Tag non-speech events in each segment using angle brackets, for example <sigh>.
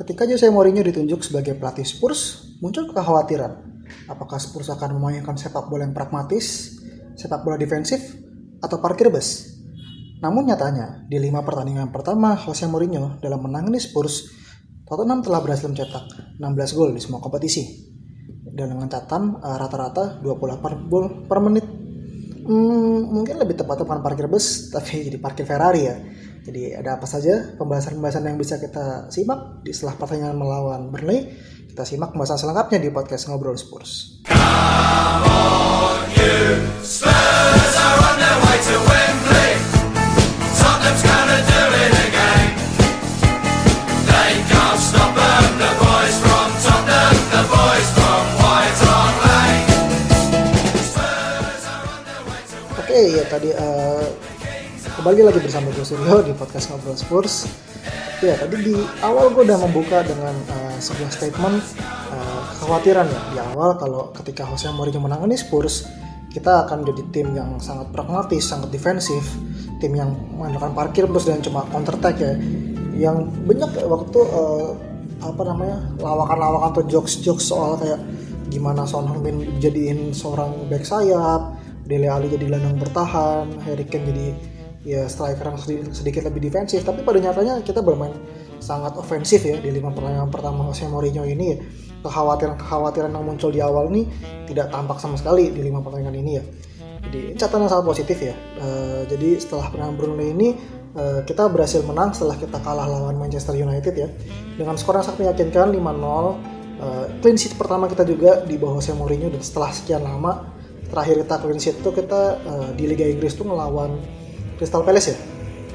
Ketika Jose Mourinho ditunjuk sebagai pelatih Spurs, muncul kekhawatiran. Apakah Spurs akan memainkan sepak bola yang pragmatis, sepak bola defensif, atau parkir bus? Namun nyatanya, di lima pertandingan pertama Jose Mourinho dalam menangani Spurs, Tottenham telah berhasil mencetak 16 gol di semua kompetisi. Dan dengan catatan uh, rata-rata 28 gol per menit. Hmm, mungkin lebih tepatnya bukan parkir bus, <laughs> tapi jadi parkir Ferrari ya. Jadi ada apa saja pembahasan-pembahasan yang bisa kita simak di setelah pertandingan melawan Burnley. Kita simak pembahasan selengkapnya di podcast Ngobrol Spurs. Oke, okay, ya tadi uh, kembali lagi bersama gue Suryo di podcast Ngobrol Spurs. Ya tadi di awal gue udah membuka dengan uh, sebuah statement uh, kekhawatiran ya di awal kalau ketika Jose Mourinho menangani Spurs kita akan jadi tim yang sangat pragmatis, sangat defensif, tim yang mengandalkan parkir terus dan cuma counter attack ya. Yang banyak waktu uh, apa namanya lawakan-lawakan atau jokes-jokes soal kayak gimana Son Heung-min jadiin seorang back sayap, Dele Alli jadi gelandang bertahan, Harry Kane jadi ya striker yang sedikit lebih defensif tapi pada nyatanya kita bermain sangat ofensif ya di lima pertandingan pertama Jose Mourinho ini ya. Kekhawatiran-kekhawatiran yang muncul di awal ini tidak tampak sama sekali di lima pertandingan ini ya. Jadi catatan yang sangat positif ya. Uh, jadi setelah pertandingan Bruno ini uh, kita berhasil menang setelah kita kalah lawan Manchester United ya. Dengan skor yang sangat meyakinkan 5-0 uh, clean sheet pertama kita juga di bawah Jose Mourinho dan setelah sekian lama terakhir kita clean sheet itu kita uh, di Liga Inggris tuh ngelawan Crystal Palace ya?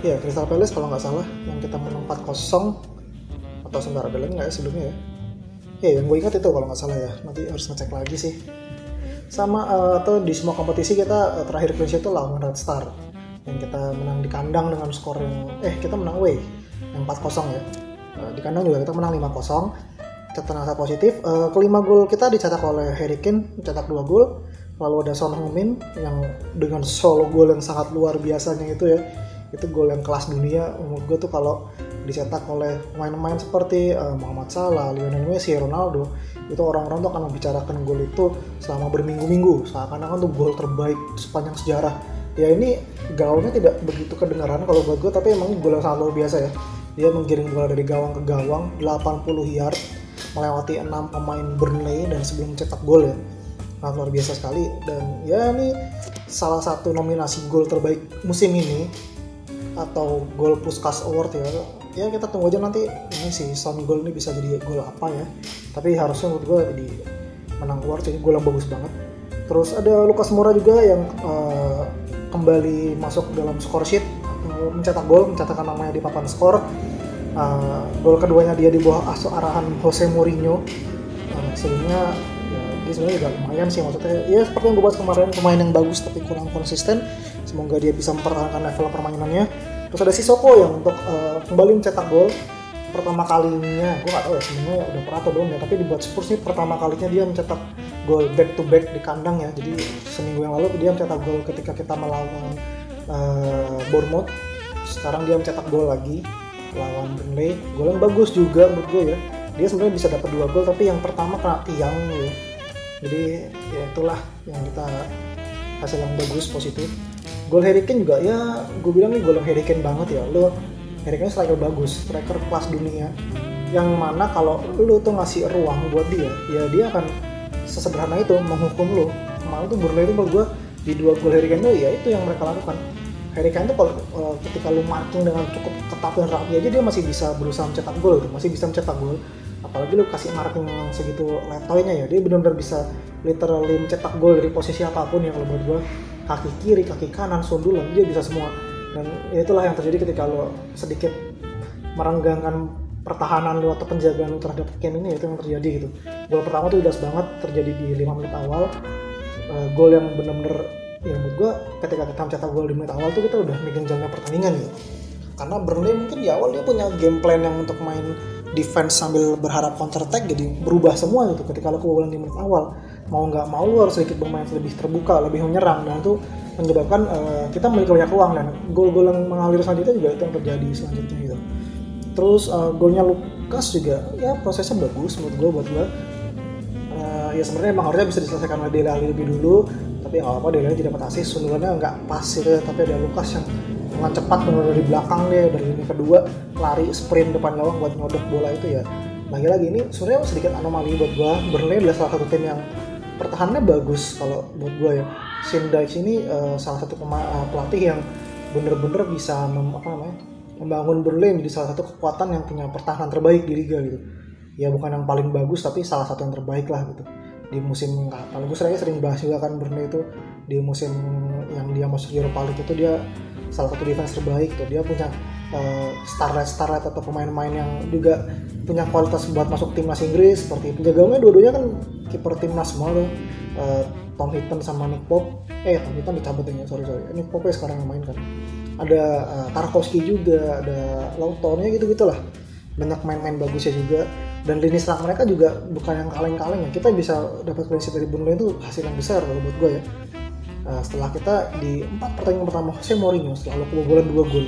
Iya, Crystal Palace kalau nggak salah yang kita menang 4-0 atau sebentar ada lagi nggak ya sebelumnya ya? Iya, yang gue ingat itu kalau nggak salah ya. Nanti harus ngecek lagi sih. Sama uh, atau di semua kompetisi kita uh, terakhir clean itu lawan Red Star yang kita menang di kandang dengan skor yang eh kita menang away yang 4-0 ya. Uh, di kandang juga kita menang 5-0 catatan positif. Uh, kelima gol kita dicetak oleh Harry Kane, mencetak dua gol lalu ada Son Heung-min yang dengan solo gol yang sangat luar biasanya itu ya itu gol yang kelas dunia. Menurut gue tuh kalau dicetak oleh pemain-pemain seperti uh, Muhammad Salah, Lionel Messi, Ronaldo itu orang-orang tuh akan membicarakan gol itu selama berminggu-minggu. Seakan-akan tuh gol terbaik sepanjang sejarah. Ya ini gaulnya tidak begitu kedengaran kalau buat gue tapi emang gol yang sangat luar biasa ya. Dia menggiring bola dari gawang ke gawang 80 yard melewati 6 pemain Burnley dan sebelum mencetak gol ya sangat luar biasa sekali. Dan ya ini salah satu nominasi gol terbaik musim ini atau gol Puskas Award ya. Ya kita tunggu aja nanti ini si Son Gol ini bisa jadi gol apa ya. Tapi harusnya menurut gue jadi menang award jadi gol yang bagus banget. Terus ada Lukas Moura juga yang uh, kembali masuk dalam score sheet uh, mencetak gol mencatatkan namanya di papan skor. Uh, gol keduanya dia di bawah arahan Jose Mourinho. Uh, sehingga dia sebenarnya juga lumayan sih maksudnya. Ya seperti yang gue bahas kemarin pemain yang bagus tapi kurang konsisten semoga dia bisa mempertahankan level permainannya. Terus ada Sisoko yang untuk uh, kembali mencetak gol pertama kalinya. Gue gak tahu ya sebenarnya udah pernah atau belum ya tapi dibuat Spurs nih pertama kalinya dia mencetak gol back to back di kandang ya. Jadi seminggu yang lalu dia mencetak gol ketika kita melawan uh, Bournemouth. Sekarang dia mencetak gol lagi lawan Burnley. Gol yang bagus juga menurut gue ya. Dia sebenarnya bisa dapat dua gol tapi yang pertama kena tiang ya jadi ya itulah yang kita hasil yang bagus positif. Gol Harry juga ya gue bilang nih gol Harry banget ya. Lo Harry Kane striker bagus striker kelas dunia. Yang mana kalau lo tuh ngasih ruang buat dia ya dia akan sesederhana itu menghukum lo kemarin tuh Burnley itu menurut gue di dua gol Harry Kane tuh ya itu yang mereka lakukan. Harry Kane tuh kalau uh, ketika lo marking dengan cukup ketat dan rapi aja dia masih bisa berusaha mencetak gol masih bisa mencetak gol apalagi lu kasih marking segitu letoynya ya dia benar-benar bisa literally mencetak gol dari posisi apa pun yang kalau buat gue kaki kiri kaki kanan sundulan dia bisa semua. Dan ya itulah yang terjadi ketika lo sedikit merenggangkan pertahanan lo atau penjagaan lo terhadap game ini itu yang terjadi gitu. Gol pertama tuh jelas banget terjadi di 5 menit awal. Uh, gol yang benar-benar ya menurut gue ketika kita mencetak gol di menit awal tuh kita udah megang jalannya pertandingan gitu. Karena Burnley mungkin di awal dia punya game plan yang untuk main defense sambil berharap counter attack jadi berubah semua gitu. Ketika lo kebobolan di menit awal mau nggak mau lo harus sedikit bermain lebih terbuka lebih menyerang. Dan itu menyebabkan uh, kita memiliki banyak ruang dan gol-gol yang mengalir selanjutnya juga itu yang terjadi selanjutnya gitu. Terus uh, golnya Lukas juga ya prosesnya bagus menurut gue buat gue uh, ya sebenarnya emang harusnya bisa diselesaikan oleh Dele Alli lebih dulu tapi nggak apa Dele Alli tidak dapat asis sundulannya nggak pas gitu ya. tapi ada Lukas yang dengan cepat benar dari belakang dia dari lini kedua lari sprint depan gawang buat nyodok bola itu ya. Lagi-lagi ini sebenarnya sedikit anomali buat gue Burnley adalah salah satu tim yang pertahanannya bagus kalau buat gue ya. Dykes ini uh, salah satu uh, pelatih yang bener-bener bisa mem, apa namanya membangun Burnley menjadi salah satu kekuatan yang punya pertahanan terbaik di liga gitu. Ya bukan yang paling bagus tapi salah satu yang terbaik lah gitu di musim kapan gue sering sering bahas juga kan Burnley itu di musim yang dia masuk Europa League itu dia salah satu defense terbaik tuh. Dia punya uh, starlet atau pemain-pemain yang juga punya kualitas buat masuk timnas Inggris seperti penjaganya dua-duanya kan kiper timnas semua tuh. Uh, Tom Hinton sama Nick Pope. Eh Tom Hinton dicabut ya sorry sorry. Nick Pope sekarang yang main kan. Ada uh, Tarkowski juga ada Lawtonnya gitu gitulah banyak main-main bagusnya juga dan lini serang mereka juga bukan yang kaleng-kaleng ya. Kita bisa dapat clean dari Burnley itu hasil yang besar kalau buat gue ya. Uh, setelah kita di empat pertandingan pertama Jose Mourinho selalu kebobolan dua gol.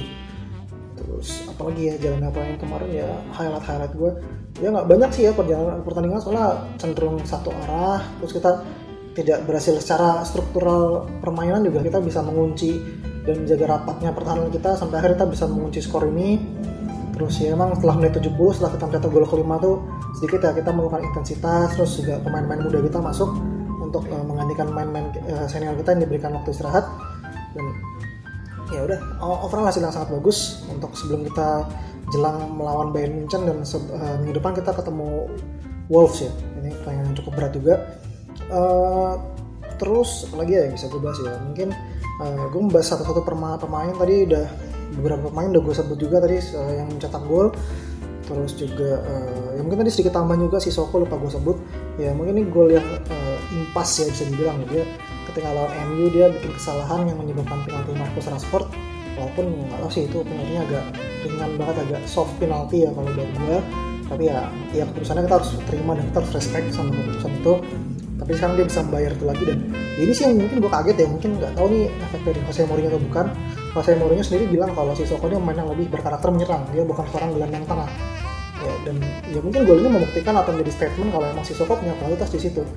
Terus apalagi ya jalan apa yang kemarin ya highlight highlight gue ya nggak banyak sih ya perjalanan pertandingan soalnya cenderung satu arah. Terus kita tidak berhasil secara struktural permainan juga kita bisa mengunci dan menjaga rapatnya pertahanan kita. Sampai akhirnya kita bisa mengunci skor ini terus ya emang setelah menit 70 setelah kita mencetak gol kelima tuh sedikit ya kita melakukan intensitas terus juga pemain-pemain muda kita masuk untuk uh, menggantikan pemain-pemain uh, senior kita yang diberikan waktu istirahat. Dan ya udah overall hasil yang sangat bagus untuk sebelum kita jelang melawan Bayern Munchen dan uh, minggu depan kita ketemu Wolves ya. Ini pertandingan yang cukup berat juga. Uh, terus lagi ya yang bisa gue bahas ya? Mungkin uh, gue membahas satu-satu pemain tadi udah beberapa pemain udah gue sebut juga tadi uh, yang mencetak gol. Terus juga uh, ya mungkin tadi sedikit tambahan juga si Soko lupa gue sebut. Ya mungkin ini gol yang uh, impas ya bisa dibilang. Dia ketika lawan MU dia bikin kesalahan yang menyebabkan penalti Marcus Rashford. Walaupun nggak tahu sih itu penaltinya agak ringan banget agak soft penalti ya kalau buat gue tapi ya ya keputusannya kita harus terima dan kita harus respect sama keputusan itu tapi sekarang dia bisa membayar itu lagi dan ini sih yang mungkin gue kaget ya mungkin nggak tahu nih efek dari Jose Mourinho atau bukan. Jose Mourinho sendiri bilang kalau si Soko ini pemain yang lebih berkarakter menyerang dia bukan seorang gelandang tengah. Ya, dan ya mungkin gol ini membuktikan atau menjadi statement kalau emang si Soko punya kualitas di situ.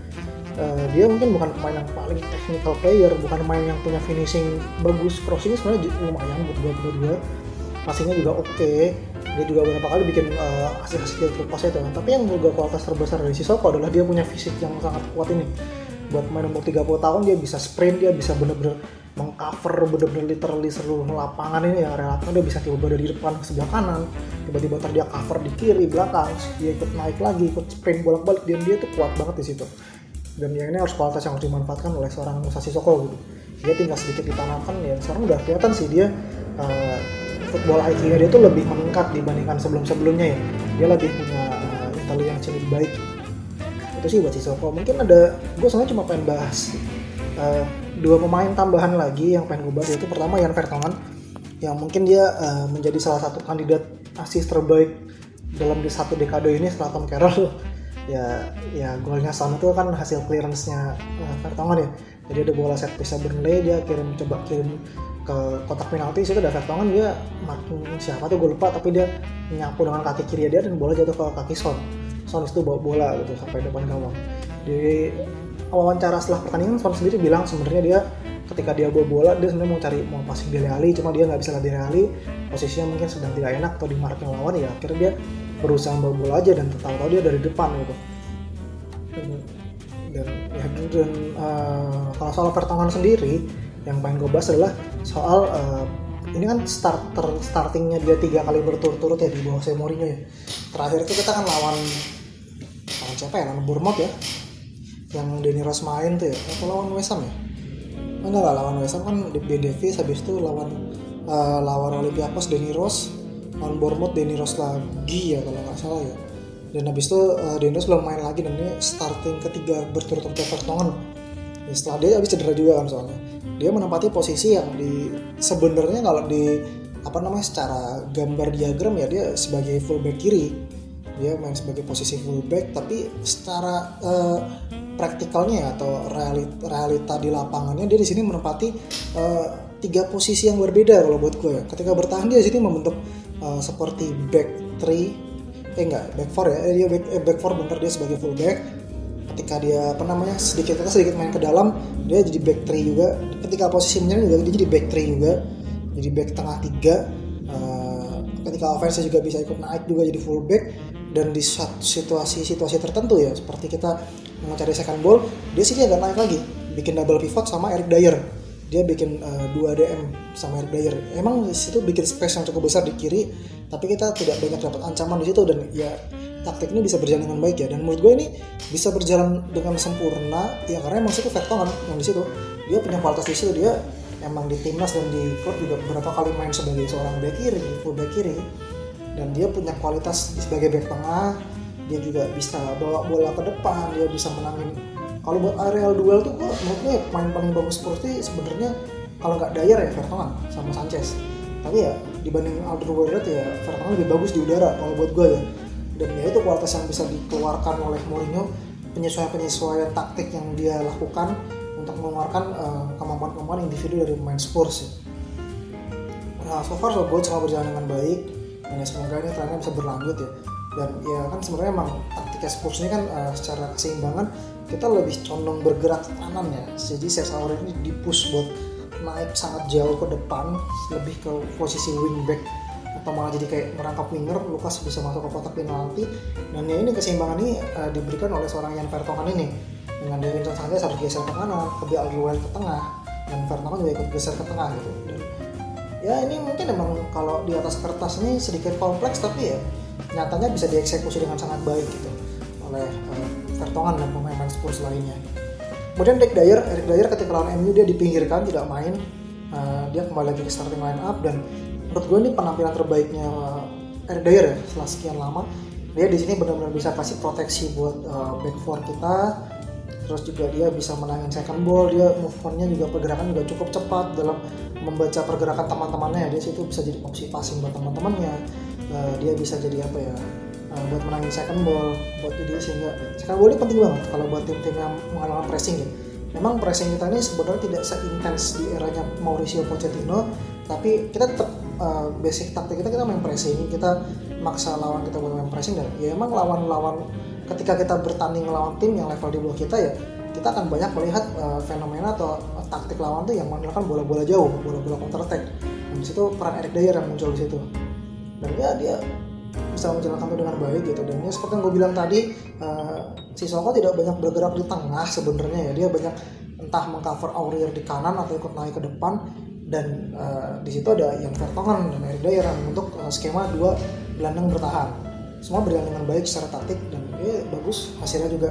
Uh, dia mungkin bukan pemain yang paling technical player bukan pemain yang punya finishing bagus. Crossing sebenarnya lumayan buat gue buat gue passingnya juga oke. okay. Dia juga beberapa kali bikin uh, hasil-hasil pas itu. Tapi yang juga kualitas terbesar dari si Soko adalah dia punya fisik yang sangat kuat ini. Buat main umur 30 tahun dia bisa sprint dia bisa bener-bener mengcover bener-bener literally seluruh lapangan ini ya relatif. Dia bisa tiba-tiba dari depan ke sebelah kanan tiba-tiba ntar dia cover di kiri belakang dia ikut naik lagi ikut sprint bolak-balik. Dan dia tuh kuat banget di situ. Dan yang ini harus kualitas yang harus dimanfaatkan oleh seorang Musa Sissoko gitu. Dia tinggal sedikit ditanamkan ya sekarang udah kelihatan sih dia uh, football IQ-nya dia tuh lebih meningkat dibandingkan sebelum-sebelumnya ya. Dia lebih punya uh, intelligence yang lebih baik. Itu sih buat Sissoko mungkin ada gue sebenarnya cuma pengen bahas uh, dua pemain tambahan lagi yang pengen gue bahas yaitu pertama Jan Vertonghen yang mungkin dia uh, menjadi salah satu kandidat asis terbaik dalam di satu dekade ini setelah Tom Carroll. <laughs> Ya ya golnya Son itu kan hasil clearance-nya uh, Vertonghen ya. Jadi ada bola set piece Burnley dia kirim coba kirim ke kotak penalti situ ada Vertonghen dia makin siapa tuh gue lupa tapi dia nyapu dengan kaki kiri dia dan bola jatuh ke kaki Son. Son itu bawa bola gitu sampai depan gawang. Di wawancara setelah pertandingan Son sendiri bilang sebenarnya dia ketika dia bawa bola dia sebenarnya mau cari mau passing Dele Alli cuma dia nggak bisa lihat Dele posisinya mungkin sedang tidak enak atau di marknya lawan ya akhirnya dia berusaha bawa bola aja dan tahu-tahu dia dari depan gitu. Dan ya dan uh, kalau soal pertolongan sendiri yang paling gue bahas adalah soal uh, ini kan starter startingnya dia tiga kali berturut-turut ya di bawah Mourinho ya. Terakhir itu kita kan lawan lawan siapa ya? Lawan Bournemouth ya? Yang Denny Rose main tuh ya? Atau lawan West Ham ya? Enggak lah lawan West Ham kan di Ben Davies habis itu lawan uh, lawan Olympiakos Denny Rose lawan Bournemouth Denny Rose lagi ya kalau nggak salah ya. Dan habis itu uh, Denny Rose belum main lagi dan ini starting ketiga berturut-turut Everton. Ya, setelah dia habis cedera juga kan soalnya dia menempati posisi yang di sebenarnya kalau di apa namanya secara gambar diagram ya dia sebagai fullback kiri. Dia main sebagai posisi fullback tapi secara uh, praktikalnya atau realita, realita di lapangannya dia di sini menempati uh, tiga posisi yang berbeda kalau buat gue. Ya. Ketika bertahan dia di sini membentuk uh, seperti back three eh enggak back four ya. Dia back, eh, back four bentar dia sebagai fullback ketika dia apa namanya sedikit kita sedikit main ke dalam dia jadi back three juga. Ketika posisi menyerang juga dia jadi back three juga. Jadi back tengah tiga. Uh, ketika offense juga bisa ikut naik juga jadi fullback dan di situasi-situasi tertentu ya seperti kita mau cari second ball dia sih agak naik lagi. Bikin double pivot sama Eric Dyer. Dia bikin uh, dua DM sama Eric Dyer. Emang situ bikin space yang cukup besar di kiri tapi kita tidak banyak dapat ancaman di situ. Dan ya taktik ini bisa berjalan dengan baik ya. Dan menurut gue ini bisa berjalan dengan sempurna ya karena emang situ Vertonghen yang di situ. Dia punya kualitas di situ dia emang di timnas dan di klub juga beberapa kali main sebagai seorang back kiri full back kiri. Dan dia punya kualitas sebagai back tengah dia juga bisa bawa bola ke depan dia bisa menangin. Kalau buat aerial duel tuh kok menurutnya main paling bagus seperti sebenarnya kalau nggak Dyer ya Vertonghen sama Sanchez. Tapi ya dibanding Alderweireld ya Vertonghen lebih bagus di udara kalau buat gue ya dan ya itu kualitas yang bisa dikeluarkan oleh Mourinho penyesuaian-penyesuaian taktik yang dia lakukan untuk mengeluarkan uh, kemampuan-kemampuan individu dari pemain Spurs ya. Nah, so far so good semua berjalan dengan baik. Dan ya semoga ini trennya bisa berlanjut ya. Dan ya kan sebenarnya emang taktiknya Spurs ini kan uh, secara keseimbangan kita lebih condong bergerak ke kanan ya. Jadi saya ini dipush buat naik sangat jauh ke depan lebih ke posisi wingback atau malah jadi kayak merangkap winger Lukas bisa masuk ke kotak penalti. Dan ya ini keseimbangan ini uh, diberikan oleh seorang Jan Vertonghen ini. Dengan Davinson Sanchez harus geser ke kanan ke Alderweireld ke tengah. Dan Vertonghen juga ikut geser ke tengah gitu. Dan ya ini mungkin emang kalau di atas kertas ini sedikit kompleks tapi ya nyatanya bisa dieksekusi dengan sangat baik gitu oleh uh, Vertonghen dan pemain-pemain Spurs lainnya. Kemudian Dick Dyer, Eric Dyer ketika lawan MU dia dipinggirkan tidak main, uh, dia kembali lagi ke starting line up dan menurut gue ini penampilan terbaiknya Dyer ya setelah sekian lama. Dia di sini benar-benar bisa kasih proteksi buat uh, back four kita, terus juga dia bisa menangin second ball, dia movementnya juga pergerakan juga cukup cepat. Dalam membaca pergerakan teman-temannya dia situ bisa jadi opsi passing buat teman-temannya. Uh, dia bisa jadi apa ya uh, buat menangin second ball buat jadi sehingga second ball ini penting banget kalau buat tim-tim yang mengalami pressing ya. Memang pressing kita ini sebenarnya tidak seintens di eranya Mauricio Pochettino tapi kita tetap uh, basic taktik kita kita main pressing kita maksa lawan kita buat main pressing dan ya emang lawan-lawan ketika kita bertanding lawan tim yang level di bawah kita ya kita akan banyak melihat uh, fenomena atau taktik lawan tuh yang menggunakan bola-bola jauh, bola-bola counter attack. Dan di situ peran Eric Dyer yang muncul di situ. Dan ya dia bisa menjalankan itu dengan baik gitu. Dan ya seperti yang gue bilang tadi, uh, si Soko tidak banyak bergerak di tengah sebenarnya ya. Dia banyak entah mengcover Aurier di kanan atau ikut naik ke depan dan uh, di situ ada yang Vertonghen dan Eric Dyer untuk uh, skema dua gelandang bertahan. Semua berjalan dengan baik secara taktik dan ya bagus. Hasilnya juga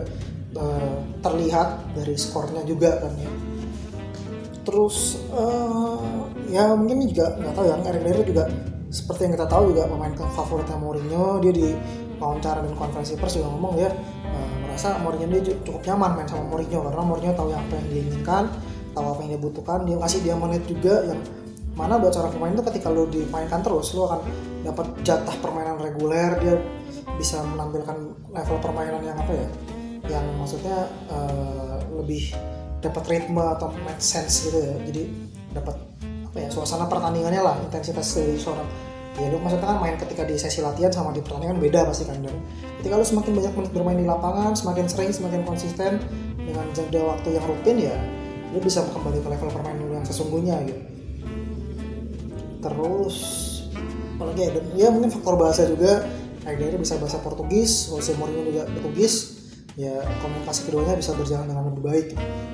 uh, terlihat dari skornya juga kan ya. Terus uh, ya mungkin juga nggak tahu ya Eric Dyer juga seperti yang kita tahu juga pemain favoritnya Mourinho. Dia di wawancara dan konferensi pers juga ngomong ya uh, merasa Mourinho dia cukup nyaman main sama Mourinho karena Mourinho tahu apa yang dia inginkan tahu apa yang dia butuhkan dia kasih dia menit juga yang mana buat seorang pemain itu ketika lo dimainkan terus lo akan dapat jatah permainan reguler dia bisa menampilkan level permainan yang apa ya yang maksudnya uh, lebih dapat ritme atau make sense gitu ya. Jadi dapat apa ya suasana pertandingannya lah intensitas dari seorang ya lu maksudnya kan main ketika di sesi latihan sama di pertandingan beda pasti kan dan ketika lu semakin banyak menit bermain di lapangan semakin sering semakin konsisten dengan jeda waktu yang rutin ya lu bisa kembali ke level permainan lu yang sesungguhnya gitu. Terus apalagi ya, ya mungkin faktor bahasa juga. Akhirnya bisa bahasa Portugis Jose Mourinho juga Portugis. Ya komunikasi keduanya bisa berjalan dengan lebih baik.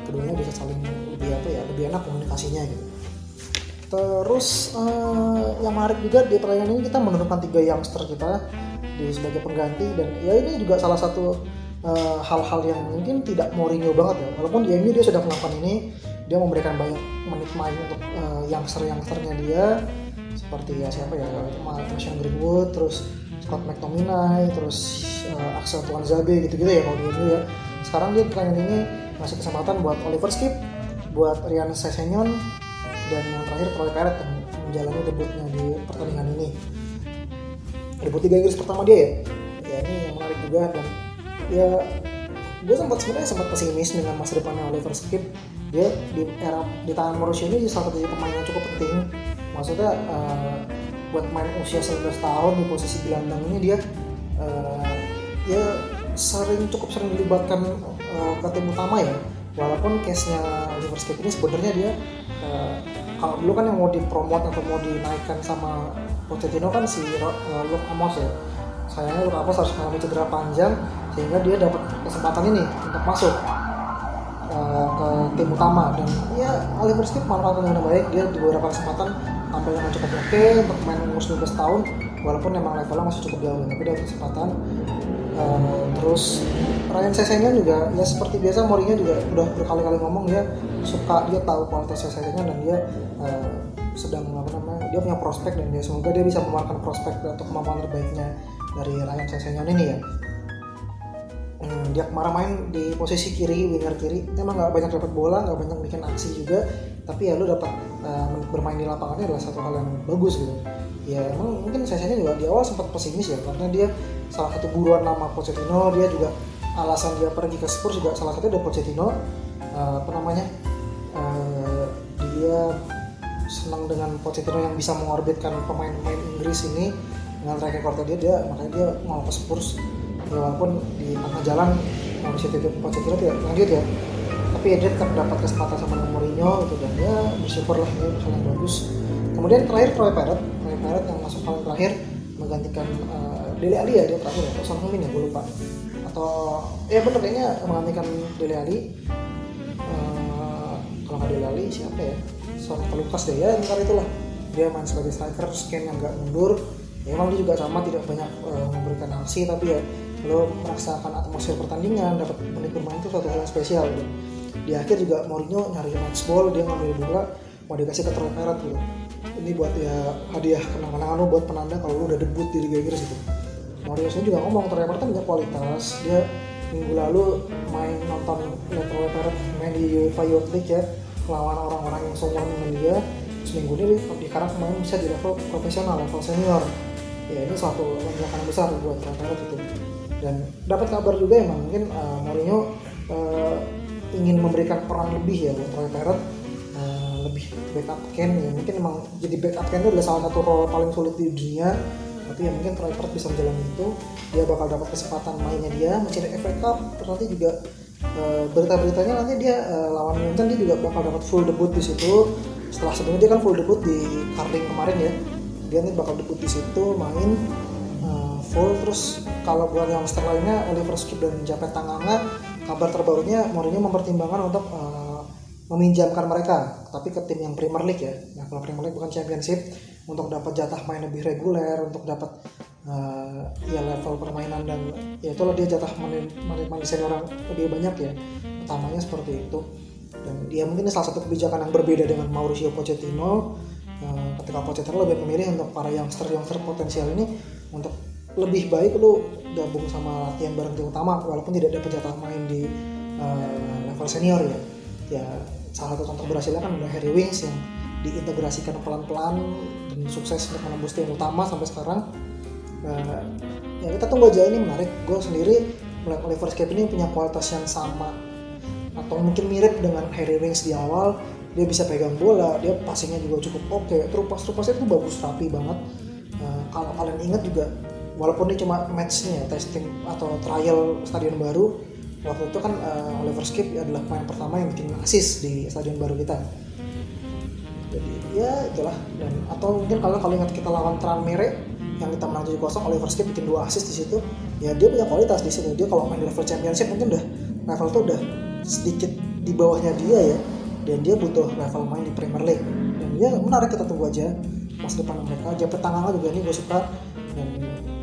Keduanya bisa saling lebih apa ya lebih enak komunikasinya gitu. Terus uh, yang menarik juga di pertandingan ini kita menurunkan tiga youngster kita di sebagai pengganti. Dan ya ini juga salah satu hal-hal uh, yang mungkin tidak Mourinho banget ya. Walaupun di MU dia sudah melakukan ini dia memberikan banyak menit main untuk uh, youngster youngsternya dia. Seperti ya siapa ya Mason Greenwood terus Scott McTominay terus uh, Axel Tuanzebe gitu-gitu ya kalau dia ya. Sekarang dia pertandingan ini masih kesempatan buat Oliver Skip buat Rian Sessegnon dan yang terakhir Troy Parrott yang menjalani debutnya di pertandingan ini. Debut Liga Inggris pertama dia ya. Ya ini yang menarik juga dan ya gue sempat sebenarnya sempat pesimis dengan masa depannya Oliver Skip. Dia di era di tangan Mauricio ini salah satu pemain yang cukup penting. Maksudnya uh, buat main usia 19 tahun di posisi gelandang ini dia uh, ya sering cukup sering dilibatkan uh, ke tim utama ya. Walaupun case-nya Oliver Skip ini sebenarnya dia uh, kalau dulu kan yang mau dipromot atau mau dinaikkan sama Pochettino kan si uh, Luke Amos ya. Sayangnya Luke Amos harus mengalami cedera panjang sehingga dia dapat kesempatan ini untuk masuk uh, ke tim utama. Dan ya Oliver Skip manfaatkan dengan baik. Dia di beberapa kesempatan tampil dengan cukup oke okay untuk main umur 19 tahun walaupun memang levelnya masih cukup jauh. Tapi dia kesempatan. Uh, terus Ryan Sesenya juga ya seperti biasa Mourinho juga udah berkali-kali ngomong dia suka dia tahu kualitas Sesenya dan dia uh, sedang apa namanya dia punya prospek dan dia semoga dia bisa memanfaatkan prospek untuk kemampuan terbaiknya dari Ryan Sesenya ini ya hmm, dia kemarin main di posisi kiri winger kiri. Emang nggak banyak dapat bola nggak banyak bikin aksi juga. Tapi ya lu dapat uh, bermain di lapangannya adalah satu hal yang bagus gitu. Ya emang mungkin Sesenya juga di awal sempat pesimis ya karena dia salah satu buruan nama Pochettino. Dia juga alasan dia pergi ke Spurs juga salah satu ada Pochettino. Uh, apa namanya? Uh, dia senang dengan Pochettino yang bisa mengorbitkan pemain-pemain Inggris ini. Dengan track record dia dia makanya dia mau ke Spurs walaupun di tengah jalan Mauricio Pochettino tidak lanjut ya. Tapi ya dia tetap dapat kesempatan sama Mourinho gitu dan ya bersyukur lah hal yang bagus. Kemudian terakhir Troy Parrott Troy Parrott yang masuk paling terakhir menggantikan uh, Dele Alli ya dia terakhir ya atau Heung-min ya gue lupa. Atau ya bener kayaknya mengalihkan Dele Alli. Uh, kalau nggak Dele Alli siapa ya? Son Lukas deh ya ntar itulah. Dia main sebagai striker scan yang nggak mundur. Ya emang dia juga sama tidak banyak uh, memberikan aksi tapi ya lo merasakan atmosfer pertandingan dapat menit bermain itu suatu hal yang spesial gitu. di akhir juga Mourinho nyari match ball dia ngambil bola mau dikasih ke Troy Parrott gitu. Ini buat ya hadiah kenang-kenangan lo buat penanda kalau lo udah debut di Liga Inggris gitu. Mario saya juga ngomong ternyata kan punya kualitas dia minggu lalu main nonton Level Parrot main di UEFA Youth League ya lawan orang-orang yang seumuran dengan dia seminggu ini di sekarang kemarin bisa di level profesional level senior. Ya ini suatu lonjakan besar buat Parrot itu dan dapat kabar juga emang mungkin uh, Mourinho uh, ingin memberikan peran lebih ya buat Roy Parrot uh, lebih backup Ken ya. Mungkin emang jadi backup Ken itu adalah salah satu role paling sulit di dunia. Tapi ya mungkin Troy bisa menjalani itu. Dia bakal dapat kesempatan mainnya dia mencari FA Cup. Terus nanti juga uh, berita-beritanya nanti dia uh, lawan Munchen dia juga bakal dapat full debut di situ. Setelah sebelumnya dia kan full debut di Carling kemarin ya. Dia nanti bakal debut di situ main full terus kalau buat yang master lainnya Oliver Skip dan Japet Tanganga kabar terbarunya Mourinho mempertimbangkan untuk uh, meminjamkan mereka tapi ke tim yang Premier League ya. Nah kalau Premier League bukan Championship untuk dapat jatah main lebih reguler untuk dapat uh, ya level permainan dan ya itulah dia jatah main, main senior yang lebih banyak ya. Utamanya seperti itu. Dan dia mungkin salah satu kebijakan yang berbeda dengan Mauricio Pochettino uh, ketika Pochettino lebih memilih untuk para youngster youngster potensial ini untuk lebih baik lu gabung sama latihan bareng tim utama walaupun tidak dapat jatah main di uh, level senior ya. Ya salah satu contoh berhasilnya kan udah Harry Wings yang diintegrasikan pelan-pelan dan sukses untuk menembus tim utama sampai sekarang. Nah, ya kita tunggu aja ini menarik. Gue sendiri melihat Oliver Skip ini punya kualitas yang sama atau mungkin mirip dengan Harry Winks di awal. Dia bisa pegang bola dia passingnya juga cukup oke. Okay. terupas terupasnya itu bagus rapi banget. Nah, kalau kalian ingat juga walaupun ini cuma matchnya testing atau trial stadion baru waktu itu kan uh, Oliver Skip adalah pemain pertama yang bikin assist di stadion baru kita. Jadi ya itulah. Dan atau mungkin kalau kalau ingat kita lawan Tranmere yang kita menang 7-0 Oliver Skip bikin dua assist di situ. Ya dia punya kualitas di situ. Dia kalau main di level championship mungkin udah level tuh udah sedikit di bawahnya dia ya. Dan dia butuh level main di Premier League. Dan ya menarik kita tunggu aja masa depan mereka. Aja petangga juga ini gue suka. Dan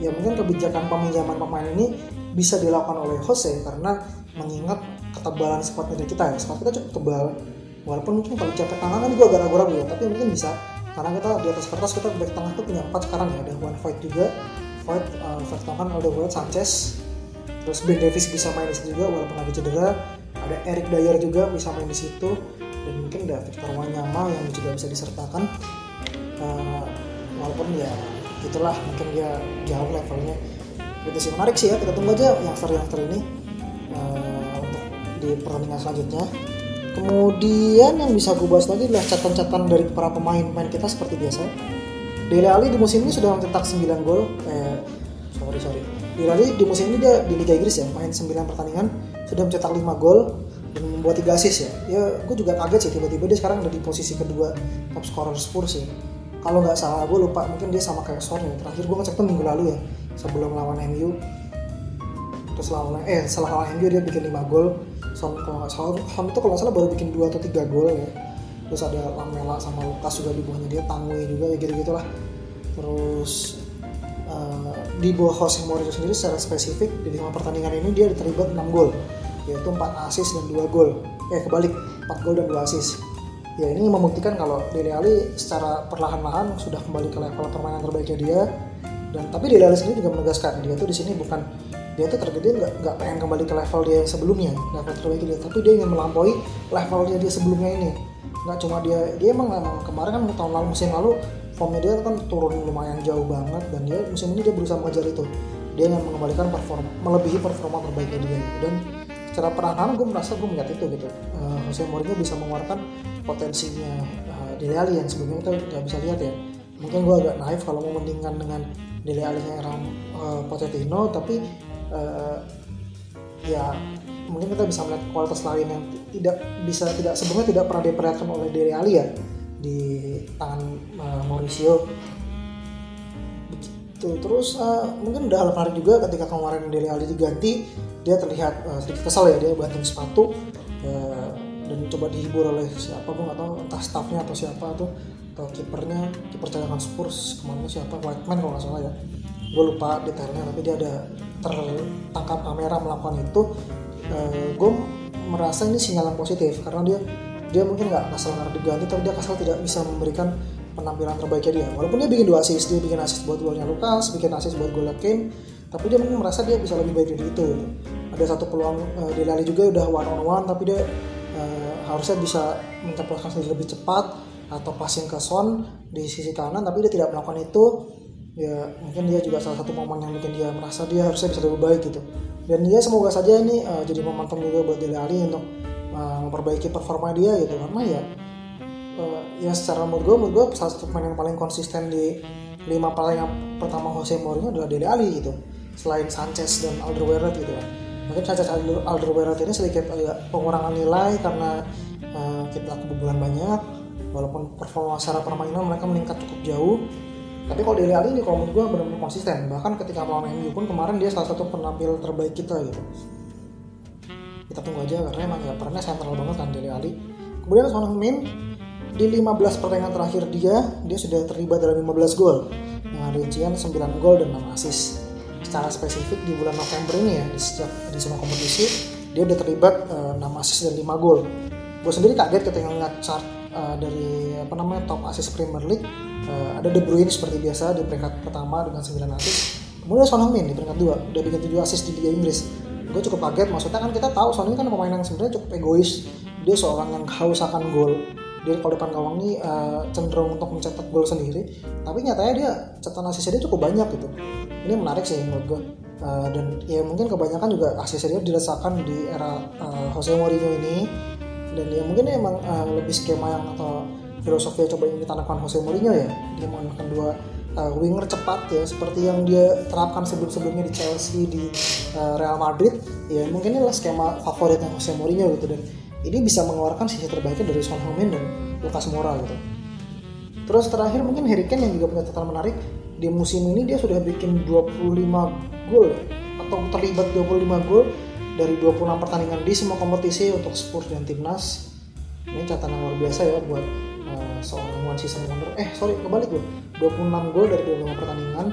ya mungkin kebijakan peminjaman pemain ini bisa dilakukan oleh Jose karena mengingat ketebalan squad kita ya. Squad kita cukup tebal. Walaupun mungkin kalau capek tangan kan juga agak ragu-ragu ya tapi mungkin bisa. Karena kita di atas kertas kita back tengah tuh punya empat sekarang ya. Ada one fight juga. Fight uh, fight tengah Alderweireld Sanchez. Terus Ben Davis bisa main di situ juga walaupun lagi cedera. Ada Eric Dyer juga bisa main di situ. Dan mungkin ada Victor Wanyama yang juga bisa disertakan. Uh, walaupun ya itulah mungkin dia jauh levelnya. Itu sih menarik sih ya kita tunggu aja yang yang ini uh, untuk di pertandingan selanjutnya. Kemudian yang bisa gue bahas lagi adalah catatan-catatan dari para pemain-pemain kita seperti biasa. Dele Alli di musim ini sudah mencetak 9 gol eh sorry sorry. Dele Alli di musim ini dia di Liga Inggris ya main 9 pertandingan sudah mencetak 5 gol dan membuat 3 assist ya. Ya gue juga kaget sih tiba-tiba dia sekarang ada di posisi kedua top scorer Spurs ya kalau nggak salah gue lupa mungkin dia sama kayak Son ya. Terakhir gue ngecek tuh minggu lalu ya sebelum lawan MU terus lawan eh setelah lawan MU dia bikin 5 gol. Son kalau nggak salah Son itu kalau salah baru bikin 2 atau 3 gol ya. Terus ada Lamela sama Lukas juga di bawahnya dia Tangwe juga ya gitu gitulah terus uh, di bawah Jose Mourinho sendiri secara spesifik di lima pertandingan ini dia terlibat 6 gol yaitu 4 assist dan 2 gol. Eh kebalik 4 gol dan 2 assist ya ini membuktikan kalau Dele Alli secara perlahan-lahan sudah kembali ke level permainan terbaiknya dia. Dan tapi Dele Alli sendiri juga menegaskan dia tuh di sini bukan dia tuh tergede nggak nggak pengen kembali ke level dia yang sebelumnya level terbaik dia. Tapi dia ingin melampaui levelnya dia sebelumnya ini. Nggak cuma dia dia emang, emang kemarin kan tahun lalu musim lalu formnya dia kan turun lumayan jauh banget. Dan dia musim ini dia berusaha mengejar itu. Dia ingin mengembalikan performa melebihi performa terbaiknya dia. Dan secara perlahan gue merasa gue melihat itu gitu. Uh, Jose Mourinho bisa mengeluarkan potensinya uh, Dele Alli yang sebelumnya kita nggak bisa lihat ya. Mungkin gue agak naif kalau membandingkan dengan Dele Alli nya era uh, Pochettino tapi uh, ya mungkin kita bisa melihat kualitas lain yang tidak bisa tidak sebelumnya tidak pernah diperlihatkan oleh Dele Alli ya di tangan uh, Mauricio. Begitu. Terus uh, mungkin udah hal menarik juga ketika kemarin Dele Alli diganti dia terlihat uh, sedikit kesal ya dia banting sepatu. Uh, dan coba dihibur oleh siapa gue nggak tahu entah staffnya atau siapa tuh atau kipernya kiper cadangan Spurs ke mana siapa Whiteman kalau nggak salah ya. Gue lupa detailnya tapi dia ada tertangkap kamera melakukan itu. Uh, gue merasa ini sinyal yang positif karena dia dia mungkin nggak asal karena diganti tapi dia asal tidak bisa memberikan penampilan terbaiknya dia. Walaupun dia bikin dua assist dia bikin assist buat golnya Lukas bikin assist buat golnya Kane tapi dia mungkin merasa dia bisa lebih baik dari itu. Ada satu peluang uh, di Lali juga udah one on one tapi dia uh, harusnya bisa menceploskan sendiri lebih cepat atau passing ke Son di sisi kanan tapi dia tidak melakukan itu. Ya mungkin dia juga salah satu momen yang bikin dia merasa dia harusnya bisa lebih baik gitu. Dan dia semoga saja ini uh, jadi momentum juga buat Dele Alli untuk uh, memperbaiki performa dia gitu. Karena ya uh, ya secara menurut gue menurut gue salah satu pemain yang paling konsisten di lima paling yang pertama Jose Mourinho adalah Dele Alli gitu. Selain Sanchez dan Alderweireld gitu ya mungkin Sanchez Alderweireld ini sedikit agak pengurangan nilai karena uh, kita kebobolan banyak. Walaupun performa secara permainan mereka meningkat cukup jauh. Tapi kalau Dele Alli ini kalau menurut gue benar-benar konsisten. Bahkan ketika melawan MU pun kemarin dia salah satu penampil terbaik kita gitu. Kita tunggu aja karena emang ya perannya sentral banget kan Dele Alli. Kemudian Son Heung-min di 15 pertandingan terakhir dia dia sudah terlibat dalam 15 gol. Dengan rincian 9 gol dan 6 assist secara spesifik di bulan November ini ya di setiap di semua kompetisi dia udah terlibat uh, 6 assist dan 5 gol. Gue sendiri kaget ketika ngeliat chart uh, dari apa namanya top assist Premier League uh, ada De Bruyne seperti biasa di peringkat pertama dengan 9 assist kemudian Son Heung-min di peringkat 2 udah bikin 7 assist di Liga Inggris. Gue cukup kaget maksudnya kan kita tahu Son kan pemain yang sebenarnya cukup egois. Dia seorang yang haus akan gol dia kalau depan gawang ini uh, cenderung untuk mencetak gol sendiri. Tapi nyatanya dia catatan asisnya dia cukup banyak gitu. Ini menarik sih menurut gue uh, dan ya mungkin kebanyakan juga asisnya dia dirasakan di era uh, Jose Mourinho ini. Dan ya mungkin emang uh, lebih skema yang atau filosofi yang coba ingin ditanamkan Jose Mourinho ya. Dia menggunakan dua uh, winger cepat ya seperti yang dia terapkan sebelum-sebelumnya di Chelsea di uh, Real Madrid. Ya mungkin inilah skema favoritnya Jose Mourinho gitu. Dan ini bisa mengeluarkan sisi terbaiknya dari Son Heung-min dan Lucas Moura gitu. Terus terakhir mungkin Harry Kane yang juga punya catatan menarik di musim ini dia sudah bikin 25 gol atau terlibat 25 gol dari 26 pertandingan di semua kompetisi untuk Spurs dan timnas. Ini catatan luar biasa ya buat uh, seorang one season wonder. Eh sorry kebalik gue 26 gol dari 25 pertandingan.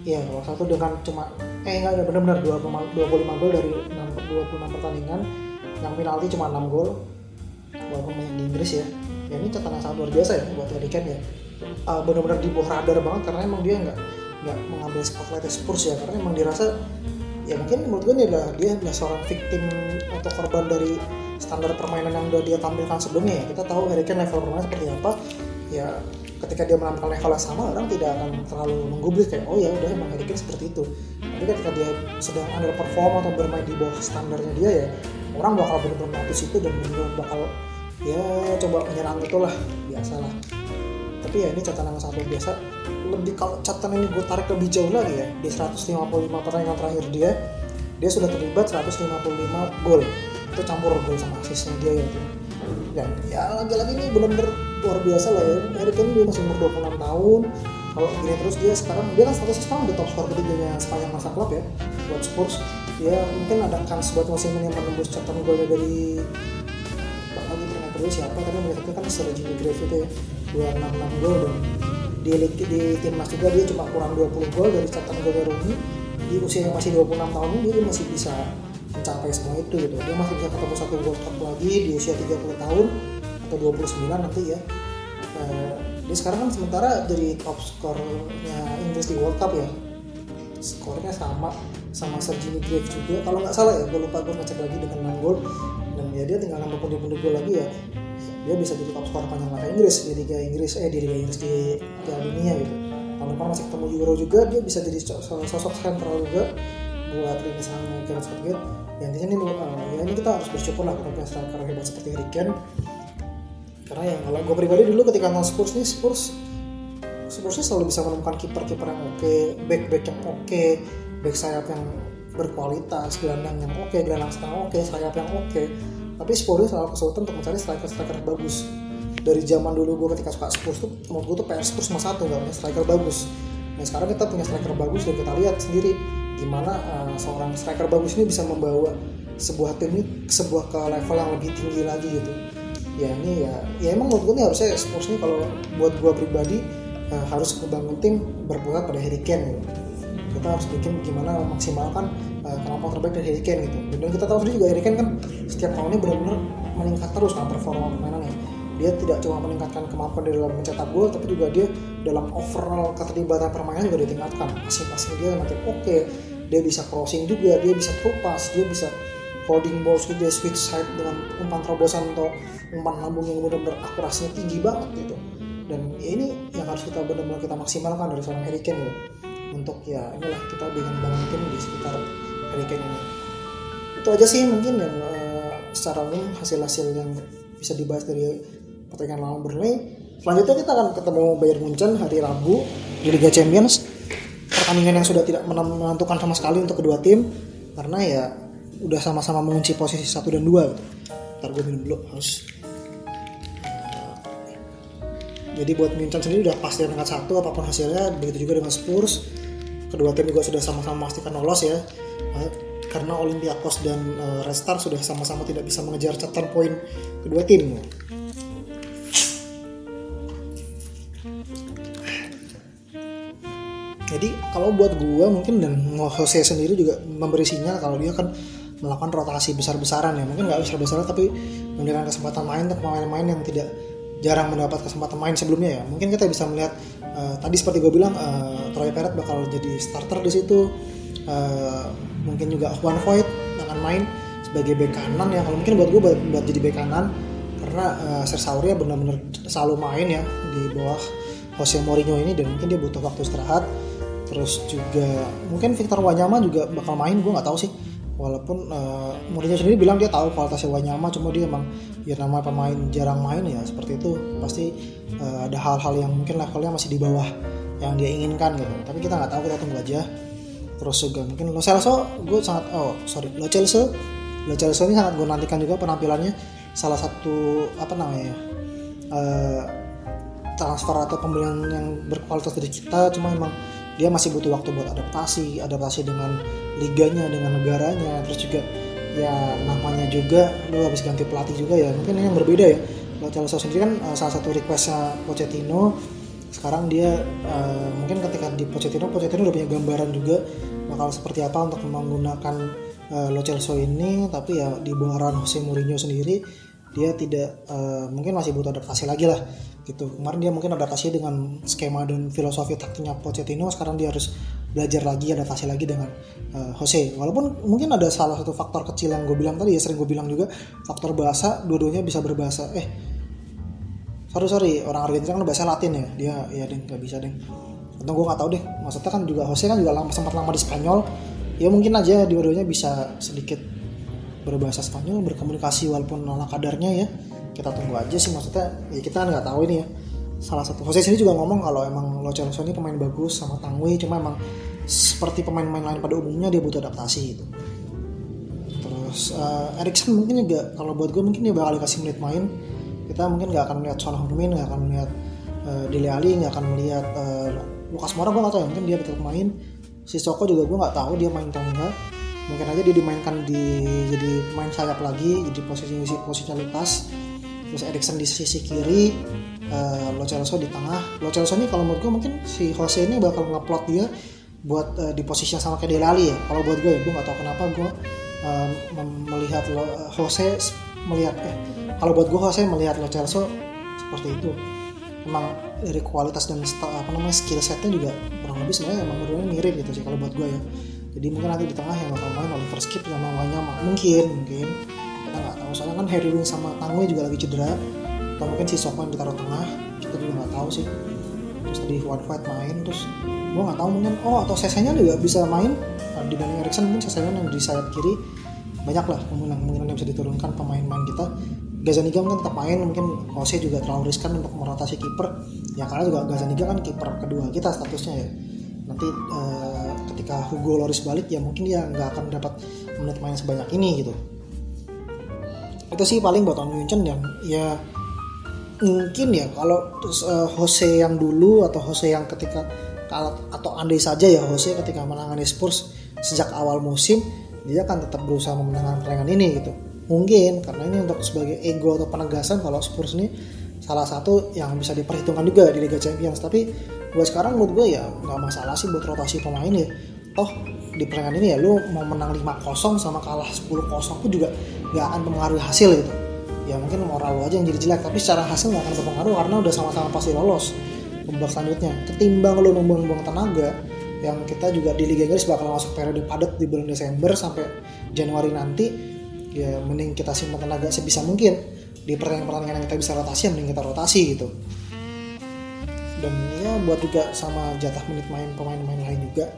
Iya, kalau satu dengan cuma eh enggak benar-benar 25, 25 gol dari 26 pertandingan yang penalti cuma 6 gol. Walaupun main di Inggris ya. Ya ini catatan yang sangat luar biasa ya buat Harry Kane ya. Uh, benar-benar di bawah radar banget karena emang dia nggak nggak mengambil spotlight Spurs ya. Karena emang dirasa ya mungkin menurut gue nih adalah dia adalah seorang victim atau korban dari standar permainan yang udah dia tampilkan sebelumnya ya. Kita tahu Harry Kane level permainan seperti apa. Ya ketika dia menampilkan level yang sama orang tidak akan terlalu menggubris kayak oh ya udah emang Harry Kane seperti itu. Tapi ketika dia sedang underperform atau bermain di bawah standarnya dia ya orang bakal benar-benar notice itu dan benar-benar bakal ya coba menyerang itulah biasalah tapi ya ini catatan yang sangat biasa. Lebih kalau catatan ini gue tarik lebih jauh lagi ya di 155 pertandingan terakhir dia dia sudah terlibat 155 gol. Itu campur gol sama asisnya dia ya dan ya lagi-lagi ini benar-benar luar biasa lah ya. Harry Kane dia masih umur 26 tahun. Kalau gini terus dia sekarang dia kan statusnya sekarang udah top skor ketiganya sepanjang masa klub ya buat Spurs dia mungkin ada kans buat musim ini menembus catatan golnya dari lagi pernah kedua siapa? Tapi mereka kan Sir Jimmy Grave itu ya. 266 gol dan di, di timnas juga dia cuma kurang 20 gol dari catatan golnya Rooney di usia yang masih 26 tahun ini dia masih bisa mencapai semua itu gitu. Dia masih bisa ketemu satu World Cup lagi di usia 30 tahun atau 29 nanti ya. Uh, dia sekarang kan sementara jadi top skornya Inggris di World Cup ya skornya sama sama Jimmy Grave juga. Kalau nggak salah ya gue lupa gue ngecek lagi dengan 6 gol. Dan ya dia tinggal nambah pundi-pundi gol lagi ya. Dia bisa jadi top skor panjang masa Inggris di Liga Inggris eh di Liga Inggris di Piala Dunia gitu. Tahun depan masih ketemu Euro juga dia bisa jadi sosok sentral juga buat lini serang Gareth Southgate ya intinya ini uh, ya ini kita harus bersyukur lah kita punya striker hebat seperti Kane karena ya kalau gue pribadi dulu ketika nonton Spurs nih Spurs Spurs selalu bisa menemukan kiper-kiper yang oke okay, back-back yang oke okay, back sayap yang berkualitas gelandang yang oke okay, gelandang setengah oke okay, sayap yang oke. Okay. tapi Spurs selalu kesulitan untuk mencari striker-striker bagus. Dari zaman dulu gue ketika suka Spurs tuh menurut gue tuh PR Spurs cuma satu gak punya striker bagus. Nah sekarang kita punya striker bagus dan kita lihat sendiri gimana uh, seorang striker bagus ini bisa membawa sebuah tim ini ke sebuah ke level yang lebih tinggi lagi gitu. Ya ini ya ya emang menurut gue nih harusnya Spurs ini kalau buat gue pribadi uh, harus membangun tim berpusat pada Harry Kane. Gitu kita harus bikin gimana memaksimalkan uh, kemampuan terbaik dari Harry Kane gitu. Dan kita tahu sendiri juga Harry Kane kan setiap tahunnya benar-benar meningkat terus kan performa permainannya. Dia tidak cuma meningkatkan kemampuan di dalam mencetak gol tapi juga dia dalam overall keterlibatan permainan juga ditingkatkan. Passing-passing dia makin oke okay. dia bisa crossing juga dia bisa through dia bisa holding ball dia switch side dengan umpan terobosan atau umpan lambung yang benar-benar akurasinya tinggi banget gitu dan ya ini yang harus kita benar-benar kita maksimalkan dari seorang Harry Kane gitu untuk ya inilah kita dengan bangun tim di sekitar Harry Kane ini. Itu aja sih mungkin yang uh, secara umum hasil-hasil yang bisa dibahas dari pertandingan lawan Burnley. Selanjutnya kita akan ketemu Bayern Munchen hari Rabu di Liga Champions. Pertandingan yang sudah tidak menentukan sama sekali untuk kedua tim karena ya udah sama-sama mengunci posisi satu dan dua gitu. ntar gue minum dulu harus jadi buat Munchen sendiri udah pasti angkat satu apa pun hasilnya begitu juga dengan Spurs. Kedua tim juga sudah sama-sama memastikan lolos ya. Karena Olympiakos dan uh, Red Star sudah sama-sama tidak bisa mengejar catatan poin kedua tim. Jadi kalau buat gue mungkin dan Jose sendiri juga memberi sinyal kalau dia kan melakukan rotasi besar-besaran ya. Mungkin nggak besar-besaran tapi memberikan kesempatan main untuk pemain-pemain yang tidak jarang mendapat kesempatan main sebelumnya ya. Mungkin kita bisa melihat uh, tadi seperti gue bilang uh, Troy Parrott bakal jadi starter di situ. Uh, mungkin juga Juan Voigt akan main sebagai bek kanan ya. Kalau mungkin buat gue buat, buat jadi bek kanan karena uh, Sersauria benar-benar selalu main ya di bawah Jose Mourinho ini dan mungkin dia butuh waktu istirahat. Terus juga mungkin Victor Wanyama juga bakal main gue nggak tahu sih walaupun uh, Mourinho sendiri bilang dia tahu kualitasnya Wanyama cuma dia emang ya nama pemain jarang main ya seperti itu pasti uh, ada hal-hal yang mungkin levelnya masih di bawah yang dia inginkan gitu. Tapi kita nggak tahu kita tunggu aja. Terus juga mungkin Lo Celso gue sangat oh sorry Lo Celso. Lo Celso ini sangat gue nantikan juga penampilannya. Salah satu apa namanya uh, transfer atau pembelian yang berkualitas dari kita cuma emang dia masih butuh waktu buat adaptasi adaptasi dengan liganya dengan negaranya. Terus juga ya namanya juga lo habis ganti pelatih juga ya mungkin ini yang berbeda ya. Lo Celso sendiri kan uh, salah satu requestnya Pochettino. Sekarang dia uh, mungkin ketika di Pochettino Pochettino udah punya gambaran juga bakal seperti apa untuk menggunakan uh, Lo Celso ini. Tapi ya di bawah Jose Mourinho sendiri dia tidak uh, mungkin masih butuh adaptasi lagi lah gitu. Kemarin dia mungkin adaptasi dengan skema dan filosofi taktiknya Pochettino sekarang dia harus belajar lagi adaptasi lagi dengan uh, Jose. Walaupun mungkin ada salah satu faktor kecil yang gue bilang tadi ya sering gue bilang juga faktor bahasa dua-duanya bisa berbahasa. Eh sorry sorry orang Argentina kan bahasa Latin ya? Dia ya deh nggak bisa deh atau gue nggak tahu deh maksudnya kan juga Jose kan juga lama sempat lama di Spanyol. Ya mungkin aja dua-duanya bisa sedikit berbahasa Spanyol berkomunikasi walaupun ala kadarnya ya kita tunggu aja sih maksudnya ya kita nggak tahu ini ya. Salah satu Jose sendiri juga ngomong kalau emang Lo Celso ini pemain bagus sama Tangwi cuma emang seperti pemain-pemain lain pada umumnya dia butuh adaptasi gitu. Terus uh, Erikson mungkin juga kalau buat gue mungkin dia bakal dikasih menit main. Kita mungkin nggak akan melihat Son Heung-min nggak akan melihat uh, Dele Alli nggak akan melihat uh, Lukas Moura gue nggak tahu ya mungkin dia tetap main. Si Soko juga gue nggak tahu dia main atau enggak. Mungkin aja dia dimainkan di jadi main sayap lagi jadi posisi posisinya Lukas terus Erikson di sisi kiri uh, Lo Celso di tengah. Lo Celso ini kalau menurut gue mungkin si Jose ini bakal ngeplot dia buat uh, di posisinya sama kayak Dele ya. Kalau buat gue ya gue nggak tahu kenapa gue uh, melihat Lo, uh, Jose melihat eh kalau buat gue Jose melihat Lo Celso seperti itu. Emang dari kualitas dan apa namanya skill setnya juga kurang lebih sebenarnya emang berdua mirip gitu sih kalau buat gue ya. Jadi mungkin nanti di tengah yang bakal main Oliver Skip sama Wanyama. Mungkin mungkin soalnya kan Harry Wing sama Tangwe juga lagi cedera. Atau mungkin si Sokman ditaruh tengah kita juga nggak tahu sih. Terus tadi One Fight main terus gue nggak tahu mungkin. Oh atau Sesenya juga bisa main. Dibanding Erikson mungkin Sesenya yang di sayap kiri. Banyak lah kemungkinan kemungkinan yang bisa diturunkan pemain-pemain kita. Gazaniga mungkin tetap main mungkin Jose juga terlalu riskan untuk merotasi kiper. Ya karena juga Gazaniga kan kiper kedua kita statusnya ya. Nanti uh, ketika Hugo Loris balik ya mungkin dia nggak akan dapat menit main sebanyak ini gitu itu sih paling buat Om Yunchen dan ya mungkin ya kalau uh, Jose yang dulu atau Jose yang ketika atau andai saja ya Jose ketika menangani Spurs sejak awal musim dia akan tetap berusaha memenangkan pertandingan ini gitu. Mungkin karena ini untuk sebagai ego atau penegasan kalau Spurs ini salah satu yang bisa diperhitungkan juga di Liga Champions. Tapi buat sekarang menurut gue ya nggak masalah sih buat rotasi pemain ya. Toh di pertandingan ini ya lu mau menang 5-0 sama kalah 10-0 pun juga nggak akan mempengaruhi hasil gitu. Ya mungkin moral lo aja yang jadi jelek tapi secara hasil nggak akan berpengaruh karena udah sama-sama pasti lolos babak selanjutnya. Ketimbang lu membuang-buang tenaga yang kita juga di Liga Inggris bakal masuk periode padat di bulan Desember sampai Januari nanti ya mending kita simpan tenaga sebisa mungkin. Di pertandingan-pertandingan yang kita bisa rotasi ya mending kita rotasi gitu. Dan ya buat juga sama jatah menit main pemain-pemain lain juga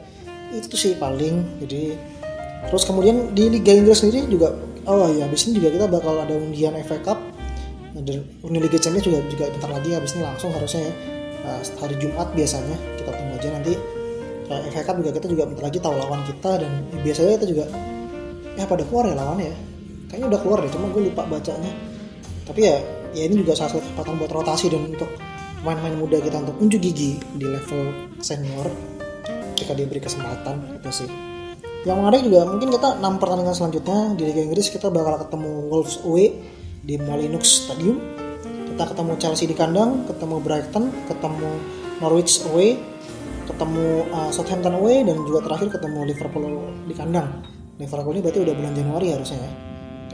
itu sih paling jadi terus kemudian di Liga Inggris sendiri juga oh ya habis ini juga kita bakal ada undian FA Cup. Dan undian Liga Champions juga juga bentar lagi habis ini langsung harusnya ya hari Jumat biasanya kita tunggu aja nanti FA Cup juga kita juga bentar lagi tahu lawan kita dan biasanya kita juga ya pada keluar ya lawannya ya. Kayaknya udah keluar deh cuma gue lupa bacanya. Tapi ya ya ini juga salah satu kesempatan buat rotasi dan untuk main-main muda kita untuk unjuk gigi di level senior jika diberi kesempatan itu sih. Yang menarik juga mungkin kita 6 pertandingan selanjutnya di Liga Inggris kita bakal ketemu Wolves away di Molineux Stadium. Kita ketemu Chelsea di kandang ketemu Brighton ketemu Norwich away ketemu uh, Southampton away dan juga terakhir ketemu Liverpool di kandang. Liverpool ini berarti udah bulan Januari harusnya ya.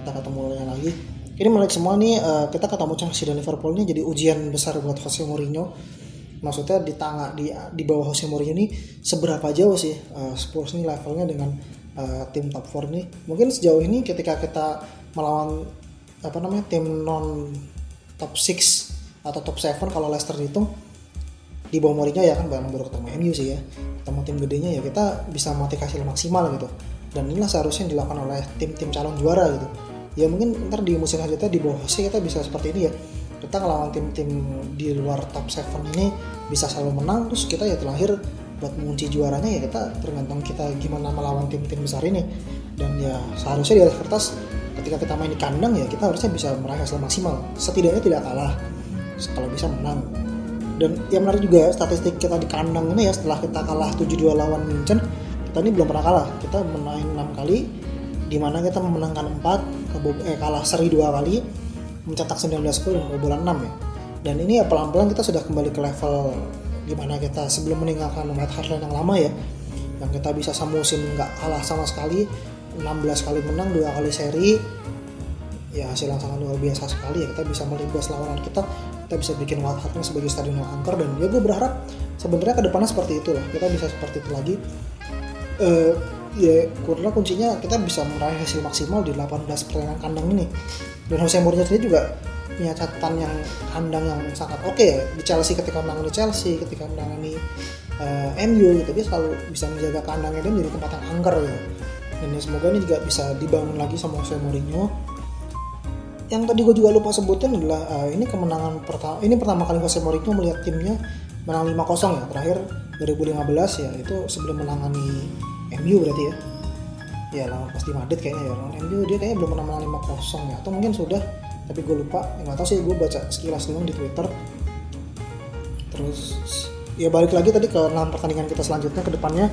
Kita ketemu lagi. Ini menarik semua nih uh, kita ketemu Chelsea dan Liverpool ini jadi ujian besar buat Jose Mourinho maksudnya di tangga di di bawah Jose Mourinho ini seberapa jauh sih uh, Spurs ini levelnya dengan uh, tim top 4 ini? Mungkin sejauh ini ketika kita melawan apa namanya tim non top 6 atau top 7 kalau Leicester dihitung di bawah Mourinho ya kan baru baru ketemu MU sih ya. Ketemu tim gedenya ya kita bisa mati hasil maksimal gitu. Dan inilah seharusnya yang dilakukan oleh tim-tim calon juara gitu. Ya mungkin ntar di musim selanjutnya di bawah sih kita bisa seperti ini ya kita ngelawan tim-tim di luar top 7 ini bisa selalu menang terus kita ya terakhir buat mengunci juaranya ya kita tergantung kita gimana melawan tim-tim besar ini. Dan ya seharusnya di atas kertas ketika kita main di kandang ya kita harusnya bisa meraih hasil maksimal. Setidaknya tidak kalah kalau bisa menang. Dan yang menarik juga statistik kita di kandang ini ya setelah kita kalah 7-2 lawan Munchen kita ini belum pernah kalah. Kita menang 6 kali di mana kita memenangkan 4 eh, kalah seri dua kali mencetak 19 gol dan kebobolan 6 ya. Dan ini ya pelan-pelan kita sudah kembali ke level di mana kita sebelum meninggalkan Matt Harlan yang lama ya yang kita bisa semusim nggak kalah sama sekali 16 kali menang dua kali seri ya hasil yang sangat luar biasa sekali ya. Kita bisa melibas lawanan kita kita bisa bikin Matt Harlan sebagai stadion angker dan ya gue berharap sebenarnya ke depannya seperti itu lah kita bisa seperti itu lagi. Uh, ya karena kuncinya kita bisa meraih hasil maksimal di 18 pertandingan kandang ini. Dan Jose Mourinho sendiri juga punya catatan yang kandang yang sangat oke okay ya. Di Chelsea ketika menangani Chelsea ketika menangani uh, MU gitu dia selalu bisa menjaga kandangnya dia menjadi tempat yang angker gitu dan ya, semoga ini juga bisa dibangun lagi sama Jose Mourinho. Yang tadi gue juga lupa sebutin adalah uh, ini kemenangan pertama ini pertama kali Jose Mourinho melihat timnya menang 5-0 ya. Terakhir 2015 ya itu sebelum menangani MU berarti ya? Ya lawan pasti Madrid kayaknya ya lawan MU dia kayaknya belum pernah menang 5-0 ya atau mungkin sudah tapi gue lupa. Ya, nggak tahu sih gue baca sekilas doang di Twitter. Terus ya balik lagi tadi ke enam pertandingan kita selanjutnya ke depannya.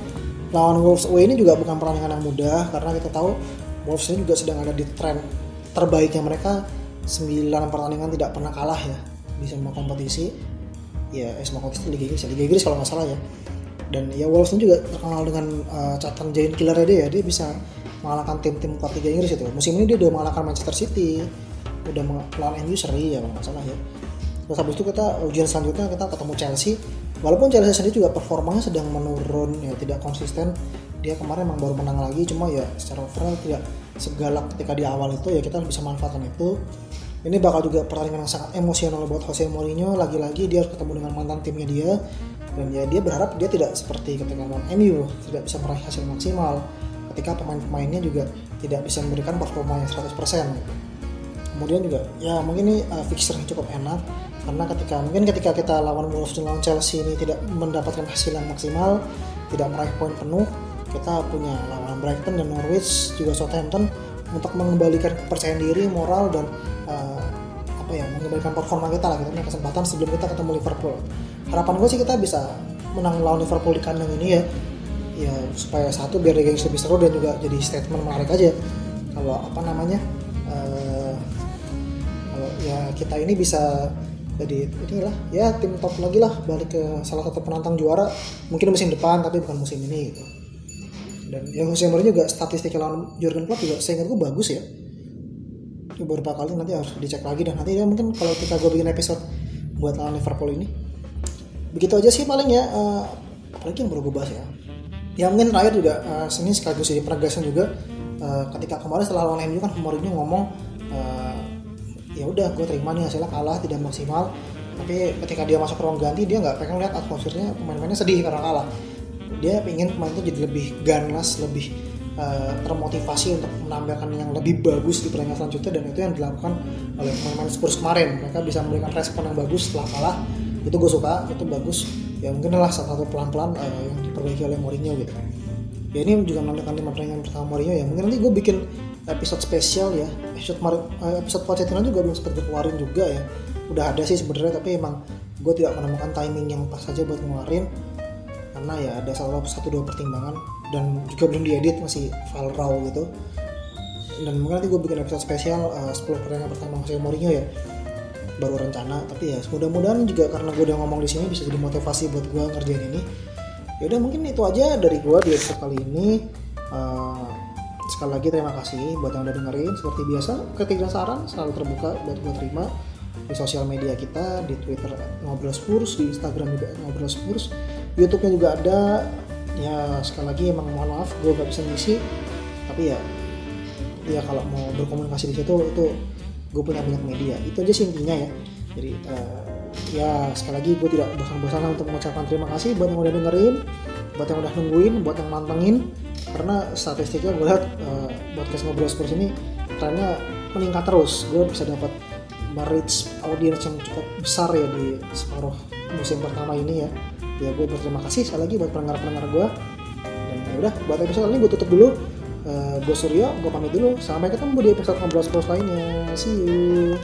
Lawan Wolves away ini juga bukan pertandingan yang mudah karena kita tahu Wolves ini juga sedang ada di tren terbaiknya mereka. 9 pertandingan tidak pernah kalah ya di semua kompetisi. Ya eh, semua kompetisi Liga Inggris ya. Liga Inggris kalau nggak salah ya dan ya Wolves juga terkenal dengan uh, catatan giant killer dia ya. Dia bisa mengalahkan tim-tim kuat Liga Inggris itu. Musim ini dia udah mengalahkan Manchester City udah melawan MU seri ya kalau nggak salah ya. Terus habis itu kita ujian selanjutnya kita ketemu Chelsea. Walaupun Chelsea sendiri juga performanya sedang menurun ya tidak konsisten. Dia kemarin emang baru menang lagi cuma ya secara overall tidak segalak ketika di awal itu ya kita bisa manfaatkan itu ini bakal juga pertandingan yang sangat emosional buat Jose Mourinho. Lagi-lagi dia harus ketemu dengan mantan timnya dia. Dan ya dia berharap dia tidak seperti ketika lawan MU tidak bisa meraih hasil maksimal. Ketika pemain-pemainnya juga tidak bisa memberikan performa yang 100% kemudian juga ya mungkin ini uh, fixture yang cukup enak. Karena ketika mungkin ketika kita lawan Wolves dan lawan Chelsea ini tidak mendapatkan hasil yang maksimal tidak meraih poin penuh kita punya lawan Brighton dan Norwich juga Southampton untuk mengembalikan kepercayaan diri moral dan uh, apa ya mengembalikan performa kita lah kita punya kesempatan sebelum kita ketemu Liverpool. Harapan gue sih kita bisa menang lawan Liverpool di kandang ini ya. Ya supaya satu biar Liga lebih seru dan juga jadi statement menarik aja. Kalau apa namanya uh, kalau ya kita ini bisa jadi inilah ya tim top lagi lah balik ke salah satu penantang juara mungkin musim depan tapi bukan musim ini gitu dan ya Jose Mourinho juga statistik lawan Jurgen Klopp juga saya ingat bagus ya. Beberapa kali nanti harus dicek lagi dan nanti ya mungkin kalau kita gue bikin episode buat lawan Liverpool ini. Begitu aja sih paling ya uh, apalagi yang baru gue bahas ya. Ya mungkin terakhir juga uh, seni sekaligus jadi penegasan juga uh, ketika kemarin setelah lawan MU kan Mourinho ngomong uh, ya udah gue terima nih hasilnya kalah tidak maksimal. Tapi ketika dia masuk ruang ganti dia nggak pengen lihat atmosfernya pemain-pemainnya sedih karena kalah dia ingin pemain itu jadi lebih ganas lebih uh, termotivasi untuk menampilkan yang lebih bagus di pertandingan selanjutnya. Dan itu yang dilakukan oleh pemain-pemain Spurs kemarin. Mereka bisa memberikan respon yang bagus setelah kalah. Itu gue suka itu bagus. Ya mungkin adalah salah satu pelan-pelan uh, yang diperbaiki oleh Mourinho gitu. Ya ini juga menandakan lima pertandingan pertama Mourinho ya. Mungkin nanti gue bikin episode spesial ya. Episode uh, episode Pochettino juga belum sempat gue keluarin juga ya. Udah ada sih sebenarnya tapi emang gue tidak menemukan timing yang pas saja buat ngeluarin karena ya ada salah satu dua pertimbangan dan juga belum diedit masih file raw gitu. Dan mungkin nanti gue bikin episode spesial uh, 10 pertandingan pertama Jose Mourinho ya. Baru rencana tapi ya mudah-mudahan juga karena gue udah ngomong di sini bisa jadi motivasi buat gue ngerjain ini. Ya udah mungkin itu aja dari gue di episode kali ini. Uh, sekali lagi terima kasih buat yang udah dengerin. Seperti biasa ketika saran selalu terbuka buat gue terima di sosial media kita di Twitter ngobrol Spurs di Instagram juga ngobrol Spurs YouTube-nya juga ada. Ya sekali lagi emang mohon maaf gue gak bisa ngisi. Tapi ya ya kalau mau berkomunikasi di situ itu gue punya banyak media. Itu aja sih intinya ya. Jadi uh, ya sekali lagi gue tidak bosan-bosan untuk mengucapkan terima kasih buat yang udah dengerin buat yang udah nungguin buat yang mantengin. Karena statistiknya gue lihat uh, podcast ngobrol Spurs ini trennya meningkat terus. Gue bisa dapat merits audiens yang cukup besar ya di separuh musim pertama ini ya ya gue berterima kasih sekali lagi buat pendengar-pendengar gue dan ya udah buat episode ini gue tutup dulu. Uh, gue Suryo gue pamit dulu. Sampai ketemu di episode ngobrol sports lainnya see you